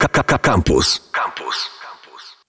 KKK Campus. Campus.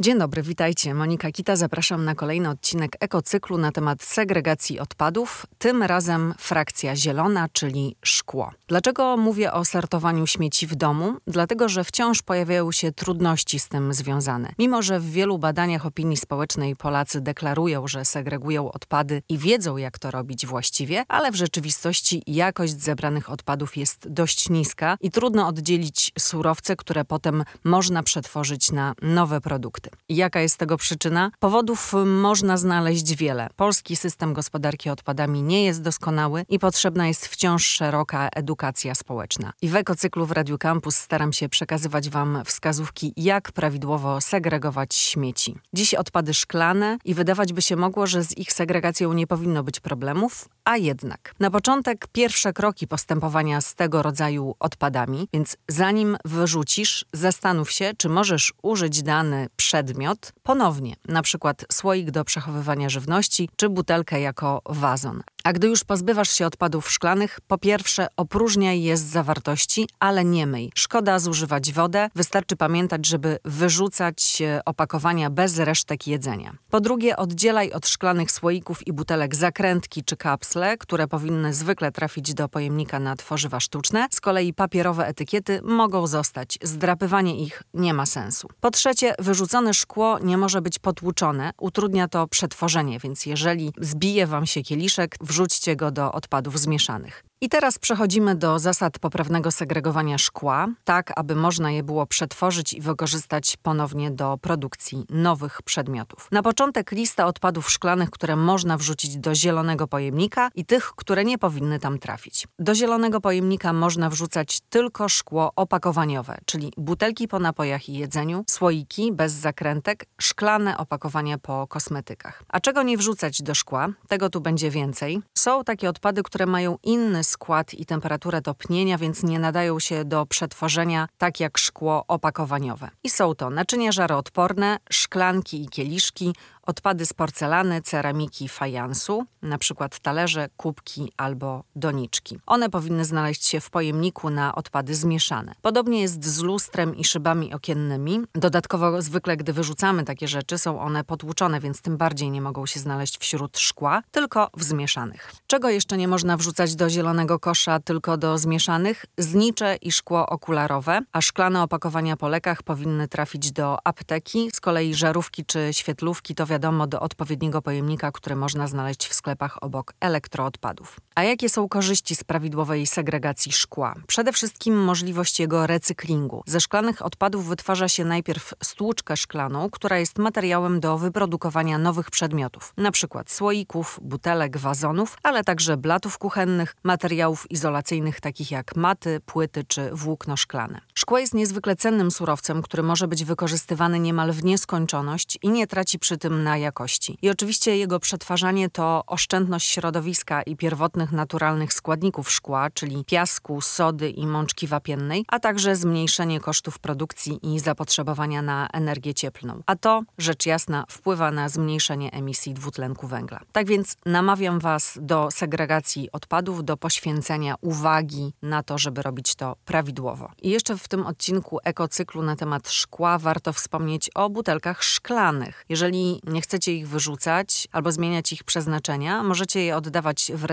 Dzień dobry, witajcie. Monika Kita, zapraszam na kolejny odcinek ekocyklu na temat segregacji odpadów, tym razem frakcja zielona, czyli szkło. Dlaczego mówię o sortowaniu śmieci w domu? Dlatego, że wciąż pojawiają się trudności z tym związane. Mimo, że w wielu badaniach opinii społecznej Polacy deklarują, że segregują odpady i wiedzą, jak to robić właściwie, ale w rzeczywistości jakość zebranych odpadów jest dość niska i trudno oddzielić surowce, które potem można przetworzyć na nowe produkty. Jaka jest tego przyczyna? Powodów można znaleźć wiele. Polski system gospodarki odpadami nie jest doskonały i potrzebna jest wciąż szeroka edukacja społeczna. I w ekocyklu w Radio Campus staram się przekazywać Wam wskazówki, jak prawidłowo segregować śmieci. Dziś odpady szklane i wydawać by się mogło, że z ich segregacją nie powinno być problemów, a jednak. Na początek pierwsze kroki postępowania z tego rodzaju odpadami, więc zanim wyrzucisz, zastanów się, czy możesz użyć dany przedmiot ponownie, na przykład słoik do przechowywania żywności czy butelkę jako wazon. A gdy już pozbywasz się odpadów szklanych, po pierwsze opróżniaj je z zawartości, ale nie myj. Szkoda zużywać wodę, wystarczy pamiętać, żeby wyrzucać e, opakowania bez resztek jedzenia. Po drugie, oddzielaj od szklanych słoików i butelek zakrętki czy kapsle, które powinny zwykle trafić do pojemnika na tworzywa sztuczne. Z kolei papierowe etykiety mogą zostać. Zdrapywanie ich nie ma sensu. Po trzecie, wyrzucone szkło nie może być potłuczone, utrudnia to przetworzenie, więc jeżeli zbije wam się kieliszek, wrzućcie go do odpadów zmieszanych. I teraz przechodzimy do zasad poprawnego segregowania szkła, tak aby można je było przetworzyć i wykorzystać ponownie do produkcji nowych przedmiotów. Na początek lista odpadów szklanych, które można wrzucić do zielonego pojemnika i tych, które nie powinny tam trafić. Do zielonego pojemnika można wrzucać tylko szkło opakowaniowe, czyli butelki po napojach i jedzeniu, słoiki bez zakrętek, szklane opakowania po kosmetykach. A czego nie wrzucać do szkła? Tego tu będzie więcej. Są takie odpady, które mają inny skład i temperaturę topnienia, więc nie nadają się do przetworzenia tak jak szkło opakowaniowe. I są to naczynia żaroodporne, szklanki i kieliszki, odpady z porcelany, ceramiki, fajansu, na przykład talerze, kubki albo doniczki. One powinny znaleźć się w pojemniku na odpady zmieszane. Podobnie jest z lustrem i szybami okiennymi. Dodatkowo zwykle, gdy wyrzucamy takie rzeczy, są one potłuczone, więc tym bardziej nie mogą się znaleźć wśród szkła, tylko w zmieszanych. Czego jeszcze nie można wrzucać do zielonego kosza, tylko do zmieszanych? Znicze i szkło okularowe, a szklane opakowania po lekach powinny trafić do apteki. Z kolei żarówki czy świetlówki to wiadomo, wiadomo do odpowiedniego pojemnika, który można znaleźć w sklepach obok elektroodpadów. A jakie są korzyści z prawidłowej segregacji szkła? Przede wszystkim możliwość jego recyklingu. Ze szklanych odpadów wytwarza się najpierw stłuczkę szklaną, która jest materiałem do wyprodukowania nowych przedmiotów, np. słoików, butelek, wazonów, ale także blatów kuchennych, materiałów izolacyjnych takich jak maty, płyty czy włókno szklane. Szkło jest niezwykle cennym surowcem, który może być wykorzystywany niemal w nieskończoność i nie traci przy tym na jakości. I oczywiście jego przetwarzanie to oszczędność środowiska i pierwotnych naturalnych składników szkła, czyli piasku, sody i mączki wapiennej, a także zmniejszenie kosztów produkcji i zapotrzebowania na energię cieplną. A to, rzecz jasna, wpływa na zmniejszenie emisji dwutlenku węgla. Tak więc namawiam Was do segregacji odpadów, do poświęcenia uwagi na to, żeby robić to prawidłowo. I jeszcze w tym odcinku ekocyklu na temat szkła warto wspomnieć o butelkach szklanych. Jeżeli nie chcecie ich wyrzucać albo zmieniać ich przeznaczenia, możecie je oddawać w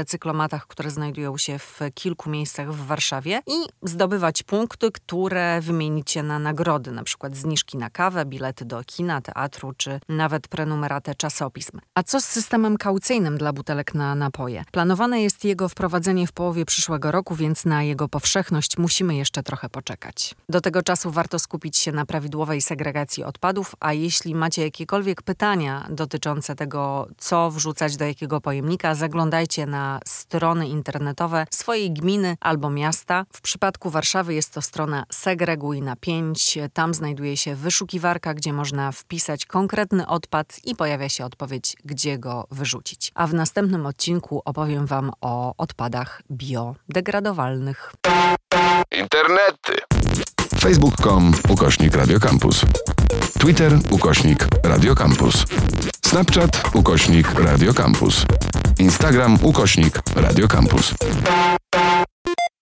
recyklomatach, które znajdują się w kilku miejscach w Warszawie i zdobywać punkty, które wymienicie na nagrody, na przykład zniżki na kawę, bilety do kina, teatru czy nawet prenumeratę czasopism. A co z systemem kaucyjnym dla butelek na napoje? Planowane jest jego wprowadzenie w połowie przyszłego roku, więc na jego powszechność musimy jeszcze trochę poczekać. Do tego czasu warto skupić się na prawidłowej segregacji odpadów, a jeśli macie jakiekolwiek pytania dotyczące tego, co wrzucać do jakiego pojemnika, zaglądajcie na strony internetowe swojej gminy albo miasta. W przypadku Warszawy jest to strona Segreguj na 5. Tam znajduje się wyszukiwarka, gdzie można wpisać konkretny odpad i pojawia się odpowiedź, gdzie go wyrzucić. A w następnym odcinku opowiem Wam o odpadach biodegradowalnych. Internety. Facebook.com ukośnik Radiocampus. Twitter ukośnik Radiocampus. Snapchat ukośnik Radiocampus. Instagram ukośnik Radiocampus.